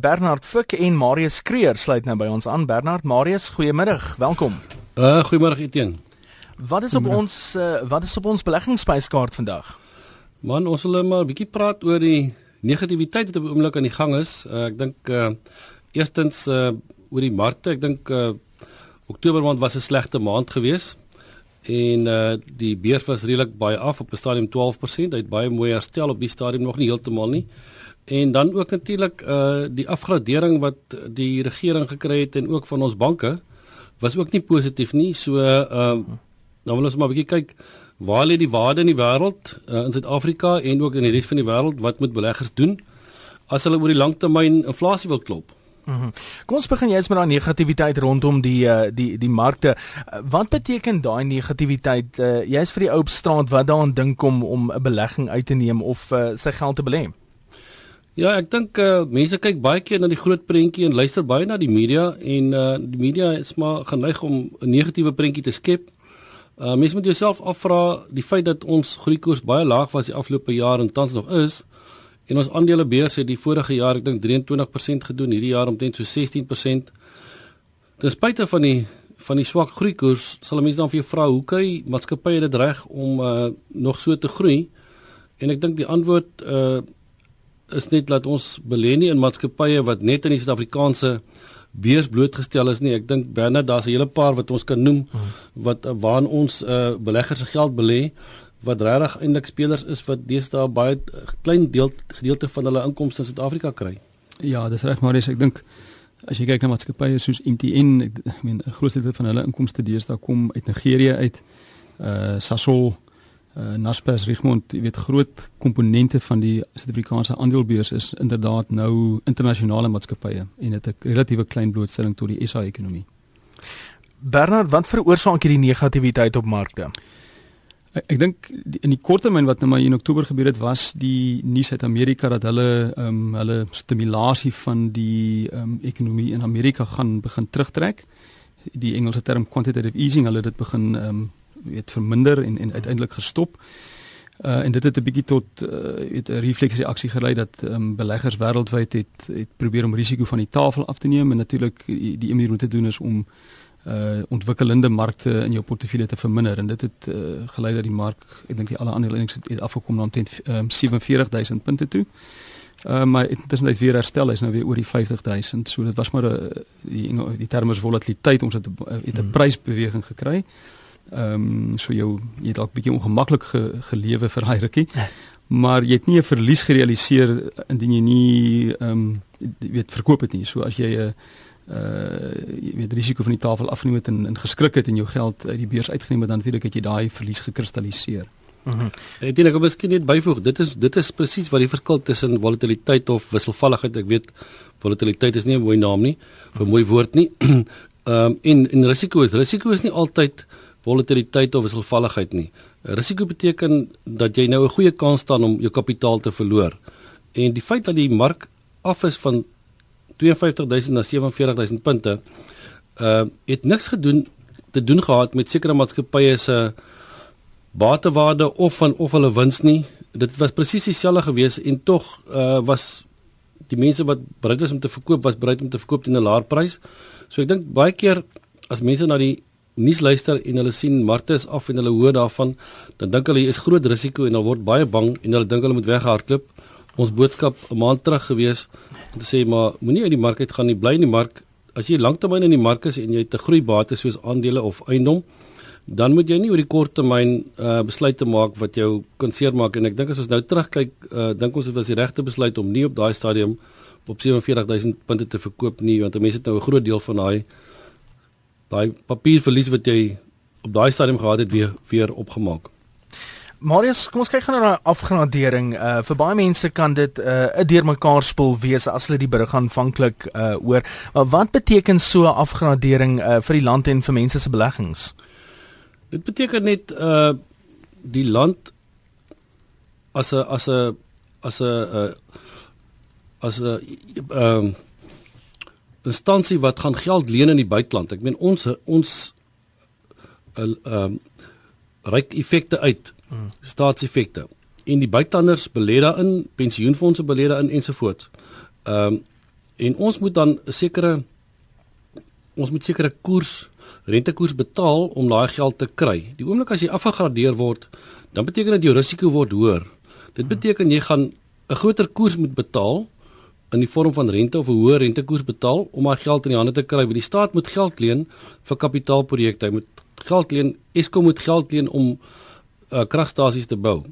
Bernard Fuk en Marius Kreer sluit nou by ons aan. Bernard, Marius, goeiemiddag. Welkom. Uh goeiemôre Etienne. Wat is op ons uh, wat is op ons beleggingsspyskaart vandag? Man, ons wil maar 'n bietjie praat oor die negativiteit wat op die oomblik aan die gang is. Uh, ek dink uh eerstens uh oor die markte. Ek dink uh Oktober maand was 'n slegte maand geweest en uh die beurs was redelik baie af op 'n stadium 12%. Hy het baie mooi herstel op die stadium nog nie heeltemal nie. En dan ook natuurlik uh die afgradering wat die regering gekry het en ook van ons banke was ook nie positief nie. So uh nou wil ons maar 'n bietjie kyk waar lê die waarde in die wêreld uh, in Suid-Afrika en ook in die res van die wêreld wat moet beleggers doen as hulle oor die langtermyn inflasie wil klop. Mm -hmm. Kom ons begin jy's met daai negativiteit rondom die uh, die die markte. Wat beteken daai negativiteit? Uh, jy's vir die ou op straat wat daaraan dink om om 'n belegging uit te neem of uh, sy geld te belê? Ja, ek dink uh, mense kyk baie keer na die groot prentjie en luister baie na die media en uh, die media is maar geneig om 'n negatiewe prentjie te skep. Uh, mense moet jouself afvra die feit dat ons groeikoers baie laag was die afgelope jaar en tans nog is en ons aandelebeurs het die vorige jaar ek dink 23% gedoen, hierdie jaar omtrent so 16%. Ten spyte van die van die swak groeikoers, sal mense dan vir jou vra hoe kry maatskappye dit reg om uh, nog so te groei? En ek dink die antwoord uh is net dat ons belê nie in maatskappye wat net in die Suid-Afrikaanse beurs blootgestel is nie. Ek dink Bernard, daar's 'n hele paar wat ons kan noem wat waarin ons uh, beleggers se geld belê wat regtig eintlik spelers is wat deesdae baie klein deel gedeelte van hulle inkomste in Suid-Afrika kry. Ja, dis reg Marius, ek dink as jy kyk na maatskappye soos MTN, ek meen 'n groot deel van hulle inkomste deesdae kom uit Nigerië uit. Uh Sasol uh, Naspers Richmond, jy weet groot komponente van die Suid-Afrikaanse aandelebeurs is inderdaad nou internasionale maatskappye en dit 'n relatiewe klein blootstelling tot die SA ekonomie. Bernard, wat veroorsaak hierdie negativiteit op markte? Ek, ek dink in die kort termyn wat nou maar in Oktober gebeur het was die nuus uit Amerika dat hulle ehm um, hulle stimulasie van die ehm um, ekonomie in Amerika gaan begin terugtrek. Die Engelse term quantitative easing, hulle dit begin ehm um, weet verminder en en uiteindelik gestop. Uh en dit het 'n bietjie tot uh weet 'n refleksreaksie gelei dat ehm um, beleggers wêreldwyd het het probeer om risiko van die tafel af te neem en natuurlik die, die manier om te doen is om uh ontwikkelende markte in jou portefeulje te verminder en dit het uh, gelei dat die mark ek dink die alle aandele het, het afgekom na omtrent um, 47000 punte toe. Uh maar dit is net weer herstel, is nou weer oor die 50000. So dit was maar 'n uh, die die terme is volatiliteit, ons het 'n het 'n hmm. prysbeweging gekry. Uh Ehm um, so jou jy dalk bietjie ongemaklik ge, gelewe vir daai rukkie. Maar jy het nie 'n verlies gerealiseer indien jy nie ehm um, weet verkoop het nie. So as jy 'n uh, uh jy weet risiko van die tafel afgeneem het en, en geskrik het en jou geld uit die beurs uitgeneem het dan natuurlik het jy daai verlies gekristalliseer. Mhm. Mm ek dink ek wil miskien net byvoeg. Dit is dit is presies wat die verskil tussen volatiliteit of wisselvalligheid. Ek weet volatiliteit is nie 'n mooi naam nie, 'n mooi woord nie. Ehm um, en en risiko is risiko is nie altyd volatiliteit of wisselvalligheid nie. Risiko beteken dat jy nou 'n goeie kans staan om jou kapitaal te verloor. En die feit dat die mark af is van 52000 na 47000 punte, uh het niks gedoen te doen gehad met sekere maatskappye se batewaarde of van of hulle wins nie. Dit was presies dieselfde gewees en tog uh was die mense wat bereid was om te verkoop was bereid om te verkoop teen 'n laer prys. So ek dink baie keer as mense na die nuus luister en hulle sien Marte is af en hulle hoor daarvan, dan dink hulle is groot risiko en hulle word baie bang en hulle dink hulle moet weghardloop. Ons boodskap 'n maand terug gewees om te sê maar moenie uit die mark uit gaan nie, bly in die mark. As jy lanktermyn in die mark is en jy het 'n groeibate soos aandele of eiendom, dan moet jy nie oor die kort termyn uh, besluite maak wat jou kan seermaak en ek dink as ons nou terugkyk, uh, dink ons dit was die regte besluit om nie op daai stadium op 47000 punte te verkoop nie want mense het nou 'n groot deel van daai daai papierverlies wat jy op daai stadium gehad het weer weer opgemaak. Marius, kom ons kyk gou na daai afgradering. Uh vir baie mense kan dit 'n uh, 'n deurmekaar spul wees as hulle die brug aanvanklik uh oor. Maar wat beteken so 'n afgradering uh vir die land en vir mense se beleggings? Dit beteken net uh die land as 'n as 'n as 'n uh as 'n ehm uh, instansie wat gaan geld leen in die buiteland. Ek meen ons ons uh, ehm uh, reik effekte uit. Hmm. Staatseffekte. En die buitelanders belê daarin, pensioenfonde belê daarin ensovoorts. Ehm um, en ons moet dan 'n sekere ons moet sekere koers rentekoers betaal om daai geld te kry. Die oomblik as jy afgegradeer word, dan beteken dit jou risiko word hoër. Dit beteken jy gaan 'n groter koers moet betaal in die vorm van rente of 'n hoër rentekoers betaal om daai geld in die hande te kry. Want die staat moet geld leen vir kapitaalprojekte. Hy moet geld leen, Eskom moet geld leen om uh, kragstasies te bou.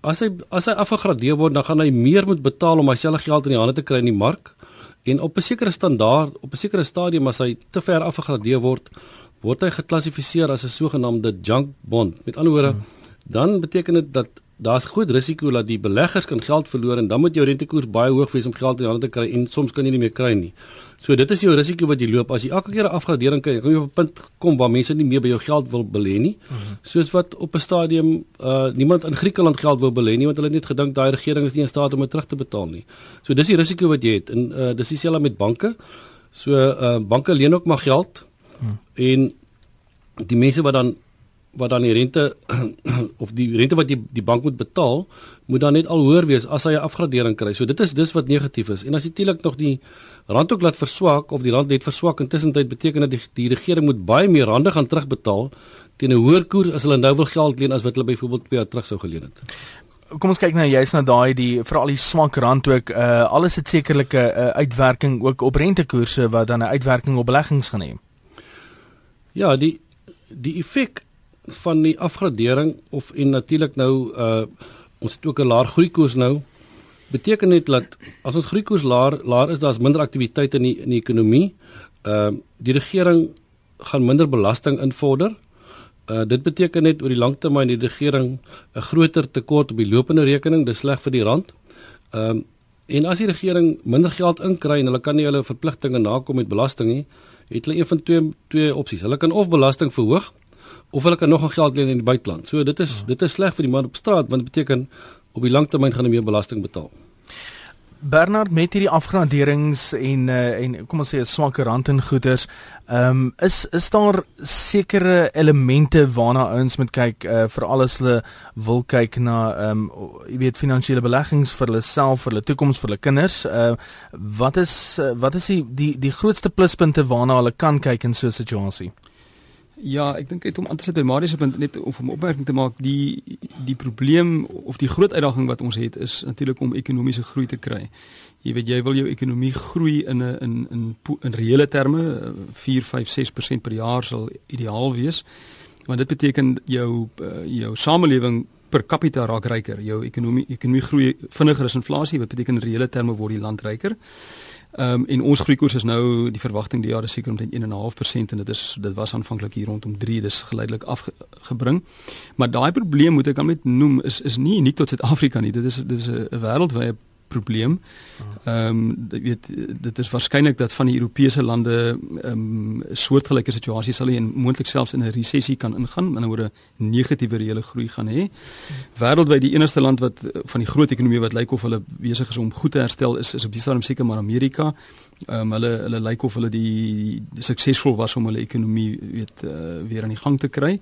As hy as hy afgegradeer word, dan gaan hy meer moet betaal om homself geld in die hande te kry in die mark. En op 'n sekere standaard, op 'n sekere stadium as hy te ver afgegradeer word, word hy geklassifiseer as 'n sogenaamde junk bond. Met ander woorde, hmm. dan beteken dit dat daar's groot risiko dat die beleggers kan geld verloor en dan moet jou rentekoers baie hoog wees om geld in die hande te kry en soms kan jy nie meer kry nie. So dit is jou risiko wat jy loop as jy elke keer 'n afgradering kry, kan jy op 'n punt kom waar mense nie meer by jou geld wil belê nie. Mhm. Soos wat op 'n stadium uh niemand in Griekeland geld wil belê nie want hulle het net gedink daai regering is nie in staat om dit terug te betaal nie. So dis die risiko wat jy het en uh dis dieselfde met banke. So uh banke leen ook maar geld. Hmm. En die mense wat dan wat dan die rente of die rente wat die die bank moet betaal, moet dan net al hoër wees as hy 'n afgradering kry. So dit is dis wat negatief is. En as jy teelik nog die rand ook laat verswak of die rand net verswak intussen tyd beteken dat die, die regering moet baie meer rande gaan terugbetaal teen 'n hoër koers as hulle nou wil geld leen as wat hulle byvoorbeeld 2 jaar terug sou geleen het. Kom ons kyk nou jy's na daai die veral die swak rand ook uh alles het sekerlike uh, uitwerking ook op rentekoerse wat dan 'n uitwerking op beleggings gaan hê. Ja, die die effek van die afgradering of en natuurlik nou uh ons het ook 'n laer groeikoers nou beteken net dat as ons groeikoers laer laer is daar's minder aktiwiteit in die in die ekonomie. Ehm uh, die regering gaan minder belasting invorder. Uh dit beteken net oor die lang termyn die regering 'n groter tekort op die lopende rekening, dis sleg vir die rand. Ehm um, en as die regering minder geld inkry en hulle kan nie hulle verpligtinge nakom met belasting nie, het hulle een van twee twee opsies. Hulle kan of belasting verhoog of hulle kan nog 'n geld leen in die buiteland. So dit is dit is sleg vir die man op straat want dit beteken op die langtermyn gaan hy meer belasting betaal. Bernard met hierdie afgraderings en uh, en kom ons sê 'n swakker rand en goederes, ehm um, is is daar sekere elemente waarna ons moet kyk uh, vir alles hulle wil kyk na ehm um, jy weet finansiële beleggings vir hulle self, vir hulle toekoms, vir hulle kinders. Uh, wat is uh, wat is die die die grootste pluspunte waarna hulle kan kyk in so 'n situasie? Ja, ek dink dit om aan te sit by Marius se punt net of om opmerking te maak, die die probleem of die groot uitdaging wat ons het is natuurlik om ekonomiese groei te kry. Jy weet jy wil jou ekonomie groei in 'n in in in reële terme 4, 5, 6% per jaar sal ideaal wees. Want dit beteken jou eh, jou samelewing per capita raak ryker. Jou ekonomie ekonomie groei vinniger as inflasie, wat beteken in reële terme word die land ryker. Ehm um, en ons groeikoers is nou die verwagting die jaar is seker omtrent 1.5% en dit is dit was aanvanklik hier rondom 3, dis geleidelik afgebring. Maar daai probleem moet ek dan net noem is is nie uniek tot Suid-Afrika nie. Dit is dit is 'n wêreldwye probleem. Ehm um, weet dit is waarskynlik dat van die Europese lande ehm um, soortgelyke situasies sal hê en moontlik selfs in 'n resessie kan ingaan, oor 'n negatiewe reële groei gaan hê. Wêreldwyd die enigste land wat van die groot ekonomieë wat lyk of hulle besig is om goed te herstel is is op die stadium seker maar Amerika. Ehm um, hulle hulle lyk of hulle die, die suksesvol was om hulle ekonomie weet uh, weer aan die gang te kry.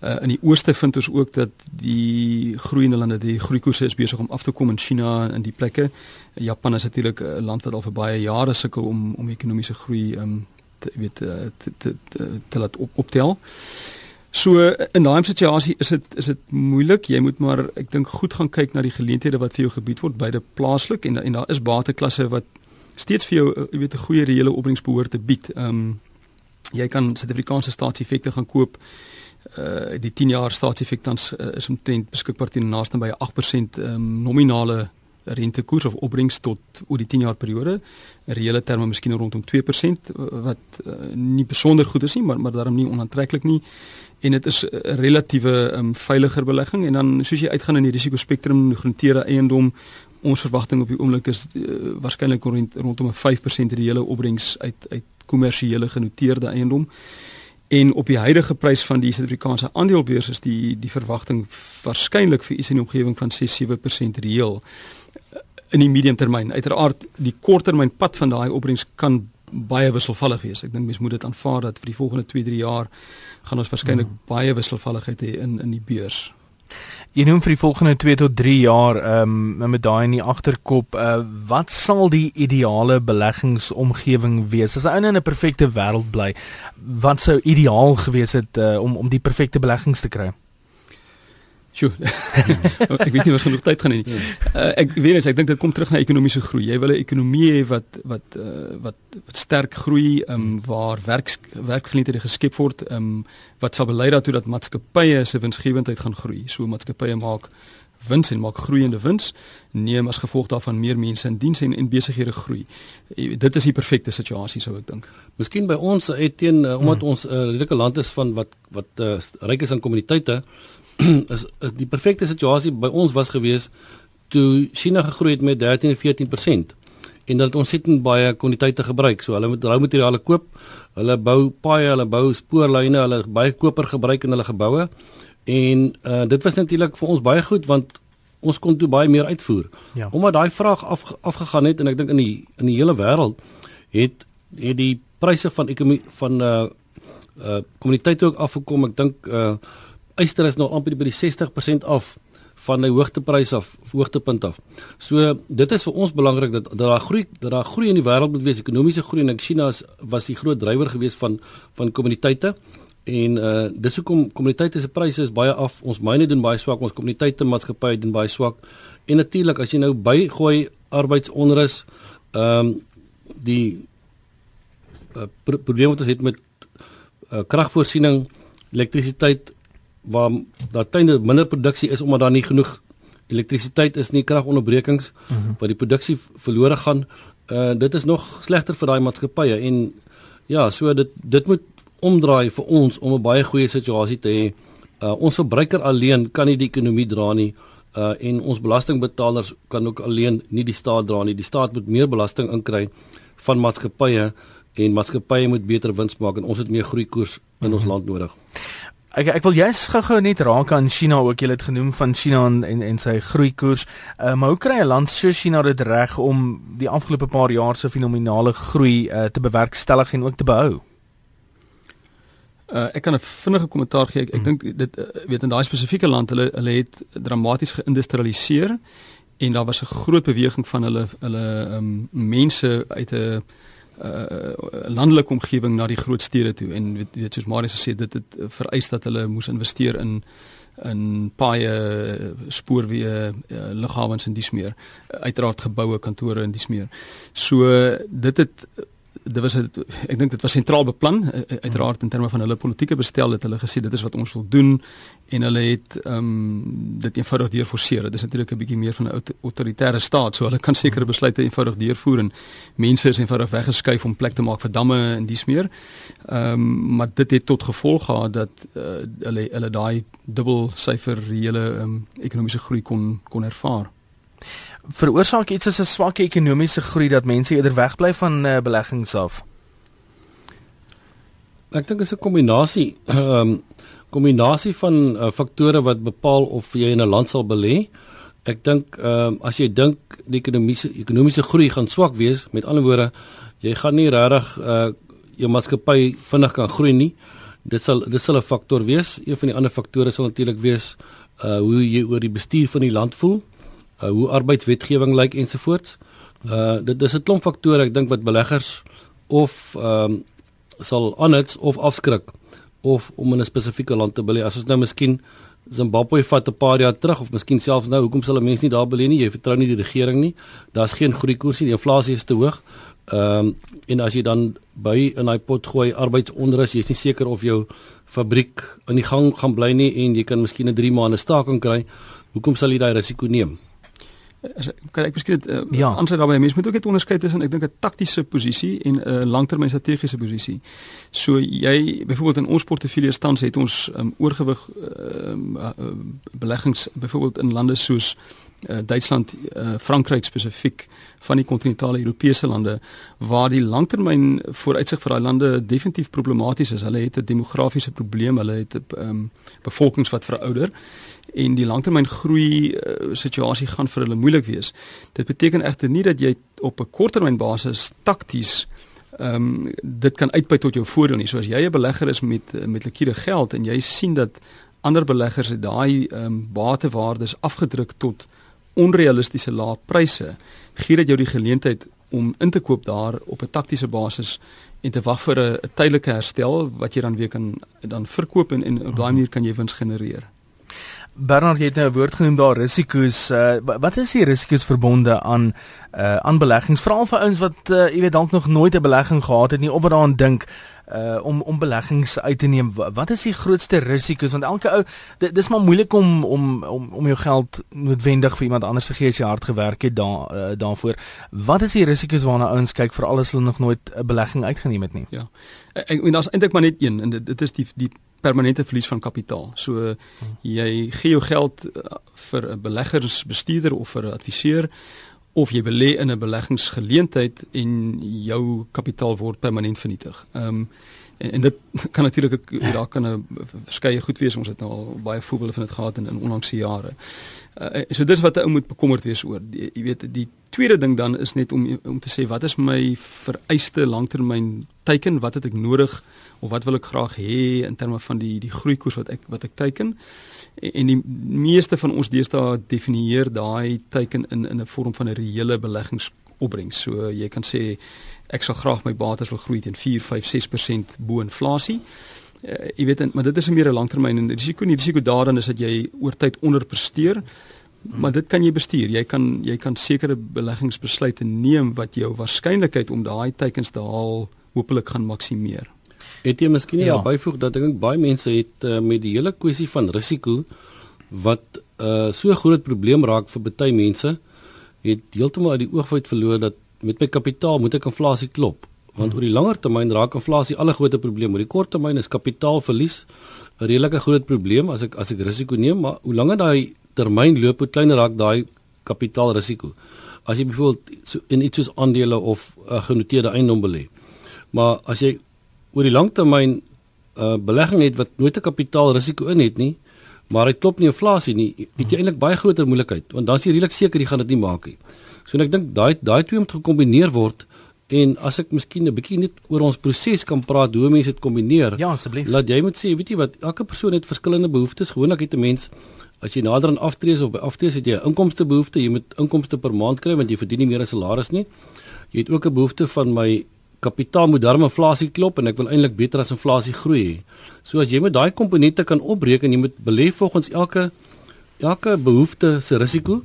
Uh, in die ooste vind ons ook dat die groeiende lande die groeikoerse is besig om af te kom in China en die plekke. Japan is natuurlik 'n land wat al vir baie jare sukkel om om ekonomiese groei ehm um, te weet uh, te te te, te laat op, optel. So in daai situasie is dit is dit moeilik. Jy moet maar ek dink goed gaan kyk na die geleenthede wat vir jou gebied word die plaaslik en en daar is bateklasse wat steeds vir jou jy weet 'n goeie reële opbrengs behoort te bied. Ehm um, jy kan Suid-Afrikaanse staatseffekte gaan koop uh die 10 jaar staatseffek dan uh, is omtrent beskikbaar teen naaste by 8% um, nominale rentekoers of opbrengs tot oor die 10 jaar periode. In reële terme miskien rondom 2% wat uh, nie besonder goed is nie, maar maar daarom nie onaantreklik nie. En dit is 'n relatiewe um, veiliger belegging en dan soos jy uitgaan in die risiko spektrum genoteerde eiendom ons verwagting op die oomblik is uh, waarskynlik rond, rondom 'n 5% reële opbrengs uit uit kommersiële genoteerde eiendom. En op die huidige prys van die Suid-Afrikaanse aandelebeurs is die die verwagting waarskynlik vir iets in die omgewing van 6-7% reël in die medium termyn. Uiteraard die korttermyn pad van daai opbrengs kan baie wisselvallig wees. Ek dink mense moet dit aanvaar dat vir die volgende 2-3 jaar gaan ons waarskynlik hmm. baie wisselvalligheid hê in in die beurs. Jy noem vir die volgende 2 tot 3 jaar um, met daai in die agterkop, uh, wat sal die ideale beleggingsomgewing wees? As 'n ou in 'n perfekte wêreld bly, wat sou ideaal gewees het uh, om om die perfekte beleggings te kry? Sjoe. ek weet nie wat genoeg tyd gaan hê nie. Uh, ek weet net ek dink dit kom terug na ekonomiese groei. Jy wil 'n ekonomie hê wat wat uh, wat wat sterk groei, ehm um, waar werk werkgeleenthede geskep word, ehm um, wat sal belei daartoe dat maatskappye se winsgewendheid gaan groei. So maatskappye maak wins en maak groeiende wins, neem as gevolg daarvan meer mense in diens en en besighede groei. Dit is die perfekte situasie sou ek dink. Miskien by ons het teen uh, omdat hmm. ons 'n uh, redelike land is van wat wat uh, ryk is aan kommuniteite is, die perfekte situasie by ons was gewees toe China gegroei het met 13 en 14% en dat ons sit in baie kwantiteite gebruik. So hulle moet roumateriale koop. Hulle bou paaie, hulle bou spoorlyne, hulle baie koper gebruik in hulle geboue. En uh dit was natuurlik vir ons baie goed want ons kon toe baie meer uitvoer. Ja. Omdat daai vraag af afgegaan het en ek dink in die in die hele wêreld het het die pryse van ekonomie van uh uh kommuniteite ook afgekom. Ek dink uh Eyster is nou amper by die 60% af van die hoogteprys af, hoogtepunt af. So dit is vir ons belangrik dat dat daar groei dat daar groei in die wêreld moet wees, ekonomiese groei en China is was die groot drywer gewees van van kommuniteite en uh dis hoekom kommuniteite se pryse is baie af. Ons myne doen baie swak, ons kommuniteite maatskappye doen baie swak. En natuurlik as jy nou bygooi arbeidsonrus, ehm um, die uh, probleem wat ons het met uh, kragvoorsiening, elektrisiteit waar daar tuinde minder produksie is omdat daar nie genoeg elektrisiteit is nie, kragonderbrekings mm -hmm. wat die produksie verlore gaan. Uh dit is nog slegter vir daai maatskappye en ja, so dit dit moet omdraai vir ons om 'n baie goeie situasie te hê. Uh ons verbruiker alleen kan nie die ekonomie dra nie. Uh en ons belastingbetalers kan ook alleen nie die staat dra nie. Die staat moet meer belasting inkry van maatskappye en maatskappye moet beter wins maak en ons het meer groeikoers in mm -hmm. ons land nodig. Ek ek wil jy's gou-gou net raak aan China ook jy het genoem van China en en, en sy groeikoers. Uh, maar hoe kry 'n land so China dit reg om die afgelope paar jaar se fenominale groei uh, te bewerkstellig en ook te behou? Uh, ek kan 'n vinnige kommentaar gee. Ek, ek hmm. dink dit uh, weet in daai spesifieke land hulle hulle het dramaties geïndustrialiseer en daar was 'n groot beweging van hulle hulle um, mense uit 'n uh landelike omgewing na die groot stede toe. En weet, weet soos Marius gesê dit het vereis dat hulle moes investeer in in paaie spoorweë uh, lughawens en dies meer. Uiteraard geboue kantore en dies meer. So dit het dit was het, ek dink dit was sentraal beplan eh, eh, uiteraard in terme van hulle politieke bestel het hulle gesê dit is wat ons wil doen en hulle het ehm um, dit eenvoudig deurforceer. Dit is natuurlik 'n bietjie meer van 'n autoritaire staat, so hulle kan sekere besluite eenvoudig deurvoer en mense is eenvoudig weggeskuif om plek te maak vir damme en dies meer. Ehm um, maar dit het tot gevolg gehad dat uh, hulle hulle daai dubbel syfer reële um, ekonomiese groei kon kon ervaar veroorsaak iets soos 'n swak ekonomiese groei dat mense eerder wegbly van uh, beleggings af? Ek dink dit is 'n kombinasie ehm um, kombinasie van uh, faktore wat bepaal of jy in 'n land sal belê. Ek dink ehm um, as jy dink die ekonomiese ekonomiese groei gaan swak wees, met ander woorde, jy gaan nie regtig uh jou maatskappy vinnig kan groei nie. Dit sal dit sal 'n faktor wees. Een van die ander faktore sal natuurlik wees uh hoe jy oor die bestuur van die land voel uh, hoe arbeidswetgewing lyk ensovoorts. Uh dit is 'n klomp faktore ek dink wat beleggers of ehm um, sal aanhits of afskrik of om in 'n spesifieke land te belê. As ons nou miskien Zimbabwe vat 'n paar jaar terug of miskien selfs nou, hoekom sal 'n mens nie daar belê nie? Jy vertrou nie die regering nie. Daar's geen groeikoers nie. Die inflasie is te hoog. Ehm um, en as jy dan by in daai pot gooi arbeidsonrus, jy's nie seker of jou fabriek in die gang gaan bly nie en jy kan miskien 'n 3 maande staking kry. Hoekom sal jy daai risiko neem? Kan ek miskien dit uh, ja. aansluit daarbey mense moet ook net onderskei tussen ek dink 'n taktiese posisie en 'n uh, langtermyn strategiese posisie. So jy byvoorbeeld in ons portefeulje tans het ons um, oorgewig um, uh, beleggings byvoorbeeld in lande soos uh, Duitsland, uh, Frankryk spesifiek van die kontinentale Europese lande waar die langtermyn vooruitsig vir daai lande definitief problematies is. Hulle het 'n demografiese probleem, hulle het 'n um, bevolkings wat verouder en die langtermyn groei uh, situasie gaan vir hulle moeilik wees. Dit beteken egter nie dat jy op 'n korttermyn basis takties ehm um, dit kan uitbuit tot jou voordeel nie. So as jy 'n belegger is met met likwide geld en jy sien dat ander beleggers het daai ehm um, batewaardes afgedruk tot onrealistiese lae pryse, gee dit jou die geleentheid om in te koop daar op 'n taktiese basis en te wag vir 'n tydelike herstel wat jy dan weer kan dan verkoop en, en op daai manier kan jy wins genereer. Bernard het nou 'n woord genoem daar risiko's. Uh, wat is die risiko's verbonde aan uh aan beleggings? Veral vir ouens wat uh, jy weet dalk nog nooit 'n belegging gehad het nie of wat daaraan dink uh om om beleggings uit te neem. Wat is die grootste risiko's want elke ou dit dis maar moeilik om om om om jou geld noodwendig vir iemand anders te gee as jy hard gewerk het daar uh, daarvoor. Wat is die risiko's waarna ouens kyk vir alles hulle nog nooit 'n belegging uitgeneem het nie? Ja. Ek en daar's eintlik maar net een en dit dit is die die permanente verlies van kapitaal. So jy gee jou geld vir 'n beleggersbestuurder of vir 'n adviseur of jy belê in 'n beleggingsgeleentheid en jou kapitaal word permanent vernietig. Ehm um, en, en dit kan natuurlik daar kan 'n verskeie goed wees. Ons het nou al baie voorbeelde van dit gehad in in onlangse jare. Uh, so dis wat 'n ou moet bekommerd wees oor. Die, jy weet die tweede ding dan is net om om te sê wat is my vereiste langtermyn teiken? Wat het ek nodig of wat wil ek graag hê in terme van die die groeikoers wat ek wat ek teiken? en die meeste van ons deesdae definieer daai teiken in in 'n vorm van 'n reële beleggingsopbrengs. So jy kan sê ek sal graag my bates wil groei teen 4, 5, 6% bo inflasie. Uh, jy weet maar dit is 'n meer 'n langtermyn en risiko nie risiko daarin is dat jy oor tyd onderpresteer. Maar dit kan jy bestuur. Jy kan jy kan sekere beleggingsbesluite neem wat jou waarskynlikheid om daai teikens te haal hopelik gaan maksimeer. Het jy miskien ja. byvoeg dat ek dink baie mense het uh, met die hele kwessie van risiko wat 'n uh, so groot probleem raak vir baie mense het heeltemal uit die oog uit verloor dat met my kapitaal moet ek inflasie klop. Want hmm. oor die langer termyn raak inflasie al 'n groot probleem. Oor die kort termyn is kapitaalverlies 'n redelike groot probleem as ek as ek risiko neem. Maar hoe langer daai termyn loop hoe kleiner raak daai kapitaalrisiko. As jy byvoorbeeld so in iets soos aandele of 'n uh, genoteerde eiendom belê maar as jy oor die langtermyn uh belegging het wat nooit 'n kapitaalrisiko in het nie, maar hy klop nie inflasie nie, het jy eintlik baie groter moeilikheid. Want dan is jy redelik seker jy gaan dit nie maak nie. So en ek dink daai daai twee moet gekombineer word en as ek miskien 'n bietjie net oor ons proses kan praat hoe mense dit kombineer. Ja, asseblief. Laat jy moet sê, weet jy wat, elke persoon het verskillende behoeftes. Gewoonlik het 'n mens as jy nader aan aftrees of by aftrees het jy 'n inkomste behoefte, jy moet inkomste per maand kry want jy verdien nie meer as 'n salaris nie. Jy het ook 'n behoefte van my kapitaal moet darm inflasie klop en ek wil eintlik beter as inflasie groei. So as jy met daai komponente kan opreken, jy moet belê volgens elke elke behoefte se risiko.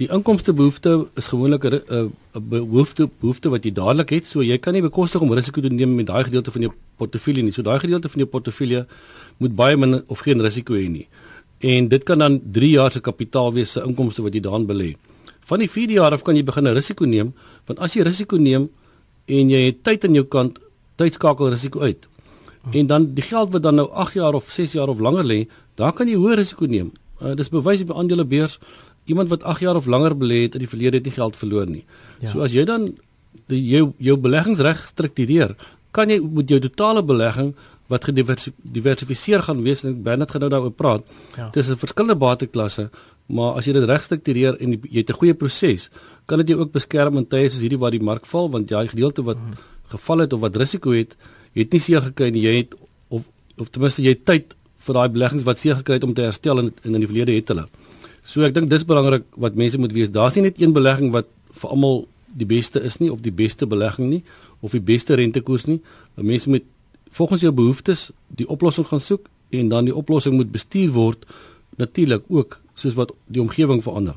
Die inkomste behoefte is gewoonlik 'n behoefte behoefte wat jy dadelik het, so jy kan nie bekostig om risiko te neem met daai gedeelte van jou portefeulje nie. So daai gedeelte van jou portefeulje moet baie min of geen risiko hê nie. En dit kan dan 3 jaar se kapitaal wees se inkomste wat jy daarin belê. Van die 4 jaar af kan jy begin 'n risiko neem, want as jy risiko neem, en jy het tyd aan jou kant, tydskakel risiko uit. En dan die geld wat dan nou 8 jaar of 6 jaar of langer lê, daar kan jy hoë risiko neem. Uh, dis bewys op aandelebeurs iemand wat 8 jaar of langer belê het, het die verlede het nie geld verloor nie. Ja. So as jy dan die, jou jou beleggingsreg struktureer, kan jy met jou totale belegging wat gediversifiseer gaan wees en Bernard gaan nou daaroor praat. Ja. Dis 'n verskillende bateklasse, maar as jy dit reg struktureer en jy het 'n goeie proses, kan dit jou ook beskerm in tye soos hierdie waar die mark val want jy gedeelte wat hmm. geval het of wat risiko het, het nie seer gekry nie. Jy het of of ten minste jy tyd vir daai beleggings wat seer gekry het om te herstel en in, in die verlede het hulle. So ek dink dis belangrik wat mense moet weet. Daar's nie net een belegging wat vir almal die beste is nie of die beste belegging nie of die beste rentekoers nie. Mense moet volgens jou behoeftes die oplossing gaan soek en dan die oplossing moet bestuur word natuurlik ook soos wat die omgewing verander.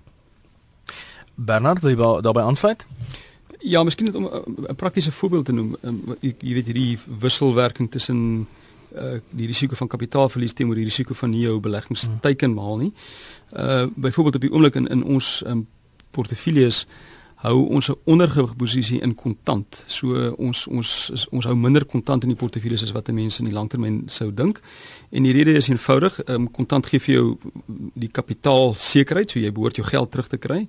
Bernard, wil jy daarbey aansluit? Ja, miskien net om eh, 'n praktiese voorbeeld te noem. Um, jy, jy weet hierdie wisselwerking tussen uh die risiko van kapitaalverlies teenoor die risiko van nie jou beleggingsteiken maal nie. Uh byvoorbeeld op die oomblik in in ons um, portefeuilles hou ons 'n ondergewig posisie in kontant. So ons ons is, ons hou minder kontant in die portefeuilles as wat mense in die langtermyn sou dink. En die rede is eenvoudig, um, kontant gee vir jou die kapitaal sekerheid, so jy behoort jou geld terug te kry.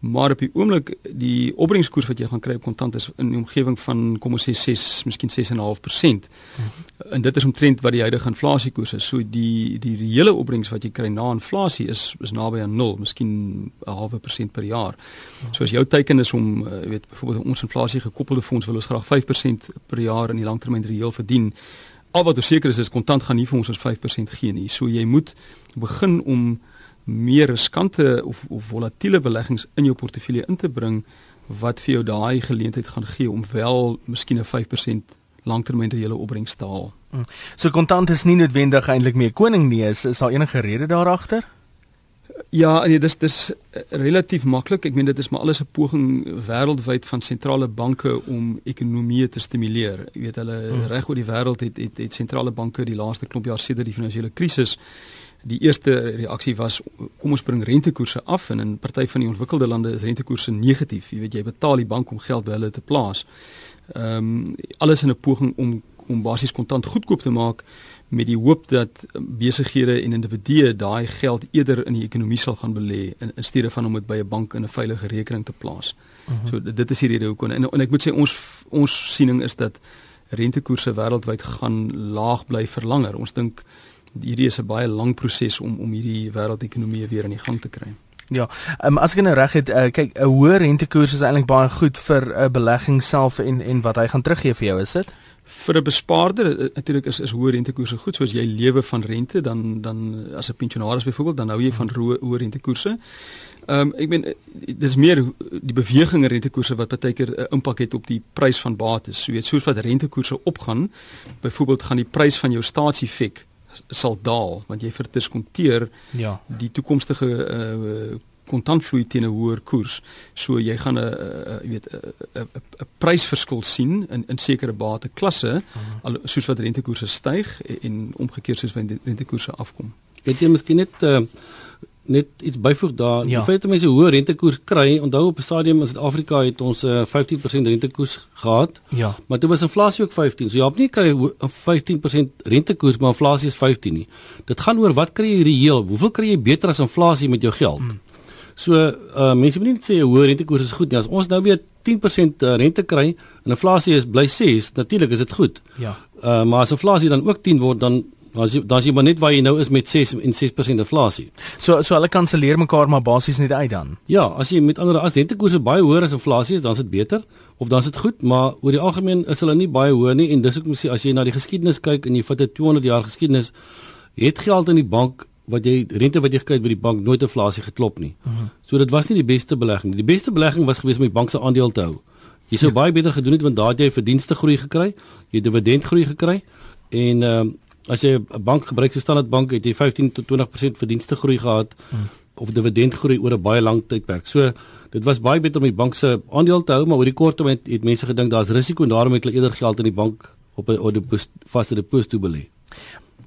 Maar op die oomblik die opbrengskoers wat jy gaan kry op kontant is in die omgewing van kom ons sê 6, miskien 6.5%. Hmm. En dit is omtrent wat die huidige inflasiekoers is. So die die reële opbrengs wat jy kry na inflasie is is naby aan 0, miskien 'n halwe persent per jaar. Hmm. So as jou teiken is om uh, weet byvoorbeeld ons inflasie gekoppelde fonds wil ons graag 5% per jaar in die langtermyn reël verdien al wat seker is is kontant gaan nie vir ons ons 5% gee nie. So jy moet begin om meer riskante of of volatiele beleggings in jou portefeulje in te bring wat vir jou daai geleentheid gaan gee om wel miskien 'n 5% langtermyn reële opbrengs te haal. Mm. So kontant is nie noodwendig eintlik meer koning nie, is, is daar enige rede daar agter? Ja, nee, dis dis relatief maklik. Ek meen dit is maar alles 'n poging wêreldwyd van sentrale banke om ekonomie te stimuleer. Jy weet hulle hmm. reg oor die wêreld het het het sentrale banke die laaste klomp jaar sedert die finansiële krisis die eerste reaksie was kom ons bring rentekoerse af en in party van die ontwikkelde lande is rentekoerse negatief. Jy weet jy betaal die bank om geld by hulle te plaas. Ehm um, alles in 'n poging om om basies kontant goedkoop te maak met die hoop dat besighede en individue daai geld eerder in die ekonomie sal gaan belê in, in steede van om dit by 'n bank in 'n veilige rekening te plaas. Uh mhm. -huh. So dit is die rede hoekom en, en ek moet sê ons ons siening is dat rentekoerse wêreldwyd gaan laag bly vir langer. Ons dink hierdie is 'n baie lang proses om om hierdie wêreldekonomie weer in die gang te kry. Ja, um, as ek nou reg het, uh, kyk, 'n hoë rentekoers is eintlik baie goed vir 'n uh, belegging self en en wat hy gaan teruggee vir jou, is dit? Vir 'n bespaarder eh, natuurlik is is hoë rentekoerse goed, soos jy lewe van rente, dan dan as 'n pensionaris byvoorbeeld, dan hou jy van hoë rentekoerse. Ehm um, ek meen dis meer die beweging in rentekoerse wat baie keer 'n impak het op die prys van bates. So jy weet soos wat rentekoerse opgaan, byvoorbeeld gaan die prys van jou staatseffek sal daal want jy verdiskonteer ja die toekomstige uh, kontantvloei teen 'n hoër koers. So jy gaan 'n jy weet 'n 'n prysverskil sien in in sekere bateklasse al soos wat rentekoerse styg en omgekeerd soos wat rentekoerse afkom. Weet jy miskien net uh, net iets byvoeg daar. Ja. Die feit dat mense hoë rentekoers kry, onthou op 'n stadium in Suid-Afrika het ons 'n uh, 15% rentekoers gehad. Ja. Maar toe was inflasie ook 15. So jy het nie kry 'n 15% rentekoers maar inflasie is 15 nie. Dit gaan oor wat kry jy reëel? Hoeveel kry jy beter as inflasie met jou geld? Hmm. So uh mense moet nie net sê 'n hoë rentekoers is goed nie. As ons nou weer 10% uh, rente kry en inflasie is bly 6, natuurlik is dit goed. Ja. Uh maar as inflasie dan ook 10 word dan Dan as jy maar net waar jy nou is met 6 en 6% inflasie. So so hulle kanselleer mekaar maar basies net uit dan. Ja, as jy met ander as rentekoerse baie hoër as inflasie is, dan is dit beter of dan is dit goed, maar oor die algemeen is hulle nie baie hoër nie en dis ook mos as jy na die geskiedenis kyk en jy vat 'n 200 jaar geskiedenis, het geld in die bank wat jy rente wat jy gekry het by die bank nooit inflasie geklop nie. Uh mhm. -huh. So dit was nie die beste belegging nie. Die beste belegging was gewees om die bank se aandeel te hou. Jy sou ja. baie beter gedoen het want daar het jy verdienste groei gekry, jy dividend groei gekry en ehm uh, as jy 'n bank gebruik so Standard Bank het jy 15 tot 20% verdienste groei gehad hmm. of dividend groei oor 'n baie lang tydperk. So dit was baie beter om die bank se aandeel te hou, maar oor die kort termyn het, het mense gedink daar's risiko en daarom het hulle eerder geld in die bank op 'n vaste deposito belê.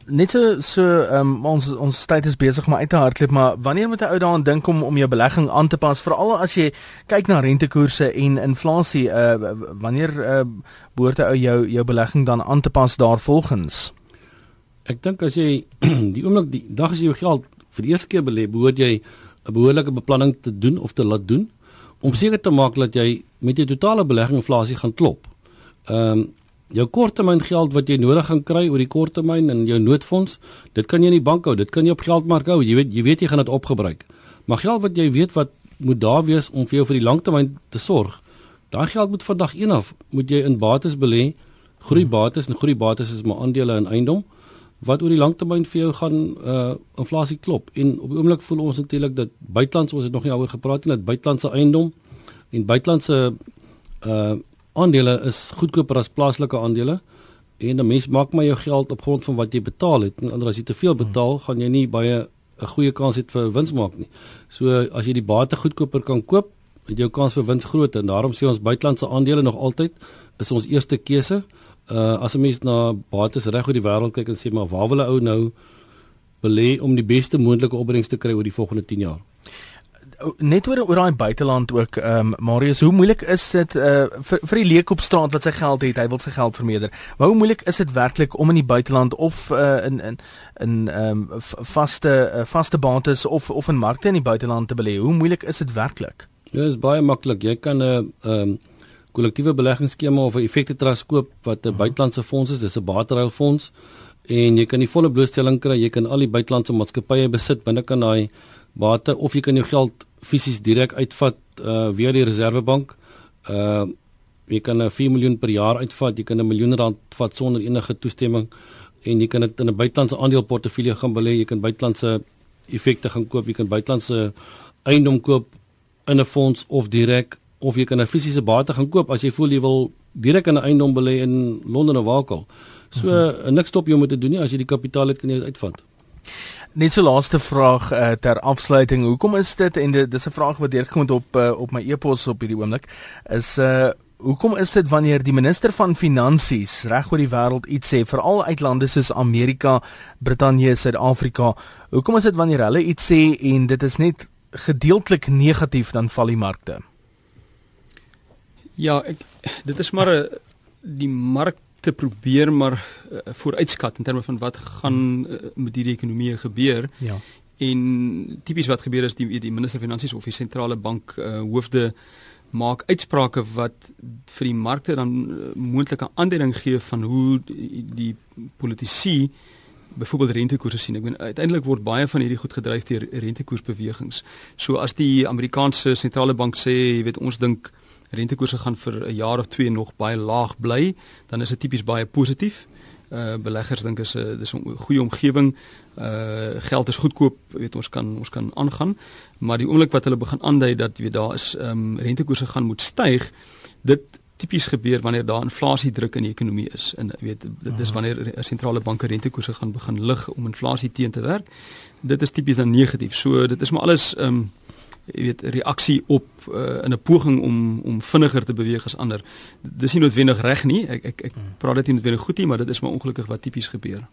Net so so um, ons ons tyd is besig om uit te hardloop maar wanneer moet 'n ou daaraan dink om om jou belegging aan te pas veral as jy kyk na rentekoerse en inflasie uh, wanneer uh, behoort 'n ou jou jou belegging dan aan te pas daarvolgens Ek dink as jy die oomblik die dag as jy jou geld vir die eerste keer belê, behoort jy 'n behoorlike beplanning te doen of te laat doen om seker te maak dat jy met jou totale belegging inflasie gaan klop. Ehm um, jou korttermyn geld wat jy nodig gaan kry oor die korttermyn in jou noodfonds, dit kan jy in die bank hou, dit kan jy op geldmark hou. Jy weet jy weet jy gaan dit opgebruik. Maar geld wat jy weet wat moet daar wees om vir jou vir die langtermyn te sorg. Daai geld moet vandag een af moet jy in bates belê. Groeibates en groeibates is maar aandele en eiendom wat oor die langtermyn vir jou gaan uh inflasie klop. En op die oomblik voel ons natuurlik dat buitelands ons het nog nie daaroor gepraat nie dat buitelandse eiendom en buitelandse uh aandele is goedkoper as plaaslike aandele. En 'n mens maak maar jou geld op grond van wat jy betaal het. En anders as jy te veel betaal, gaan jy nie baie 'n goeie kans hê vir wins maak nie. So as jy die bate goedkoper kan koop, het jou kans vir wins groter. En daarom sê ons buitelandse aandele nog altyd is ons eerste keuse uh as 'n mens na bates reg oor die wêreld kyk en sê maar waar wil 'n ou nou belê om die beste moontlike opbrengs te kry oor die volgende 10 jaar? Net oor oor daai buiteland ook ehm um, Marius, hoe moeilik is dit uh vir vir die leek op straat wat sy geld het, hy wil sy geld vermeerder. Maar hoe moeilik is dit werklik om in die buiteland of uh in in in ehm um, vaste uh, vaste bates of of in markte in die buiteland te belê? Hoe moeilik is dit werklik? Ja, dit is baie maklik. Jy kan 'n uh, ehm um, kollektiewe beleggingsskema of 'n effekte trust koop wat 'n buitelandse fonds is, dis 'n bateruil fonds en jy kan die volle blootstelling kry, jy kan al die buitelandse maatskappye besit binne kan daai bate of jy kan jou geld fisies direk uitvat uh via die reservebank. Uh Jy kan 'n 4 miljoen per jaar uitvat, jy kan 'n miljoen rand vat sonder enige toestemming. En jy kan dit in 'n buitelandse aandeleportefeulje gaan belê, jy kan buitelandse effekte gaan koop, jy kan buitelandse eiendom koop in 'n fonds of direk of jy kan 'n fisiese bate gaan koop as jy voel jy wil direk in 'n eiendom belê in Londen of Wakel. So mm -hmm. niks stop jou om te doen nie as jy die kapitaal het kan jy dit uitvat. Net so laaste vraag uh, ter afsluiting. Hoekom is dit en dit dis 'n vraag wat deurgekom het op uh, op my e-pos op hierdie oomblik is uh hoekom is dit wanneer die minister van finansies reg oor die wêreld iets sê veral uit lande soos Amerika, Brittanje, Suid-Afrika, hoekom is dit wanneer hulle iets sê en dit is net gedeeltelik negatief dan val die markte? Ja, ek dit is maar 'n die mark te probeer maar uh, vooruitskat in terme van wat gaan uh, met hierdie ekonomie gebeur. Ja. En tipies wat gebeur is die die minister van finansies of die sentrale bank uh, hoofde maak uitsprake wat vir die markte dan uh, moontlike aanduiding gee van hoe die, die politici byvoorbeeld rentekoerse sien. Ek bedoel uiteindelik word baie van hierdie goed gedryf deur rentekoersbewegings. So as die Amerikaanse sentrale bank sê, jy weet ons dink rentekoerse gaan vir 'n jaar of twee nog baie laag bly, dan is dit tipies baie positief. Uh beleggers dink is 'n dis 'n goeie omgewing. Uh geld is goedkoop, weet ons kan ons kan aangaan. Maar die oomblik wat hulle begin aandui dat weet daar is ehm um, rentekoerse gaan moet styg, dit tipies gebeur wanneer daar inflasie druk in die ekonomie is. En jy weet dit is wanneer sentrale banke rentekoerse gaan begin lig om inflasie teen te werk. Dit is tipies dan negatief. So dit is maar alles ehm um, jy weet reaksie op uh, in 'n poging om om vinniger te beweeg as ander. Dis nie noodwendig reg nie. Ek ek ek hmm. praat dit nie noodwendig goed nie, maar dit is maar ongelukkig wat tipies gebeur.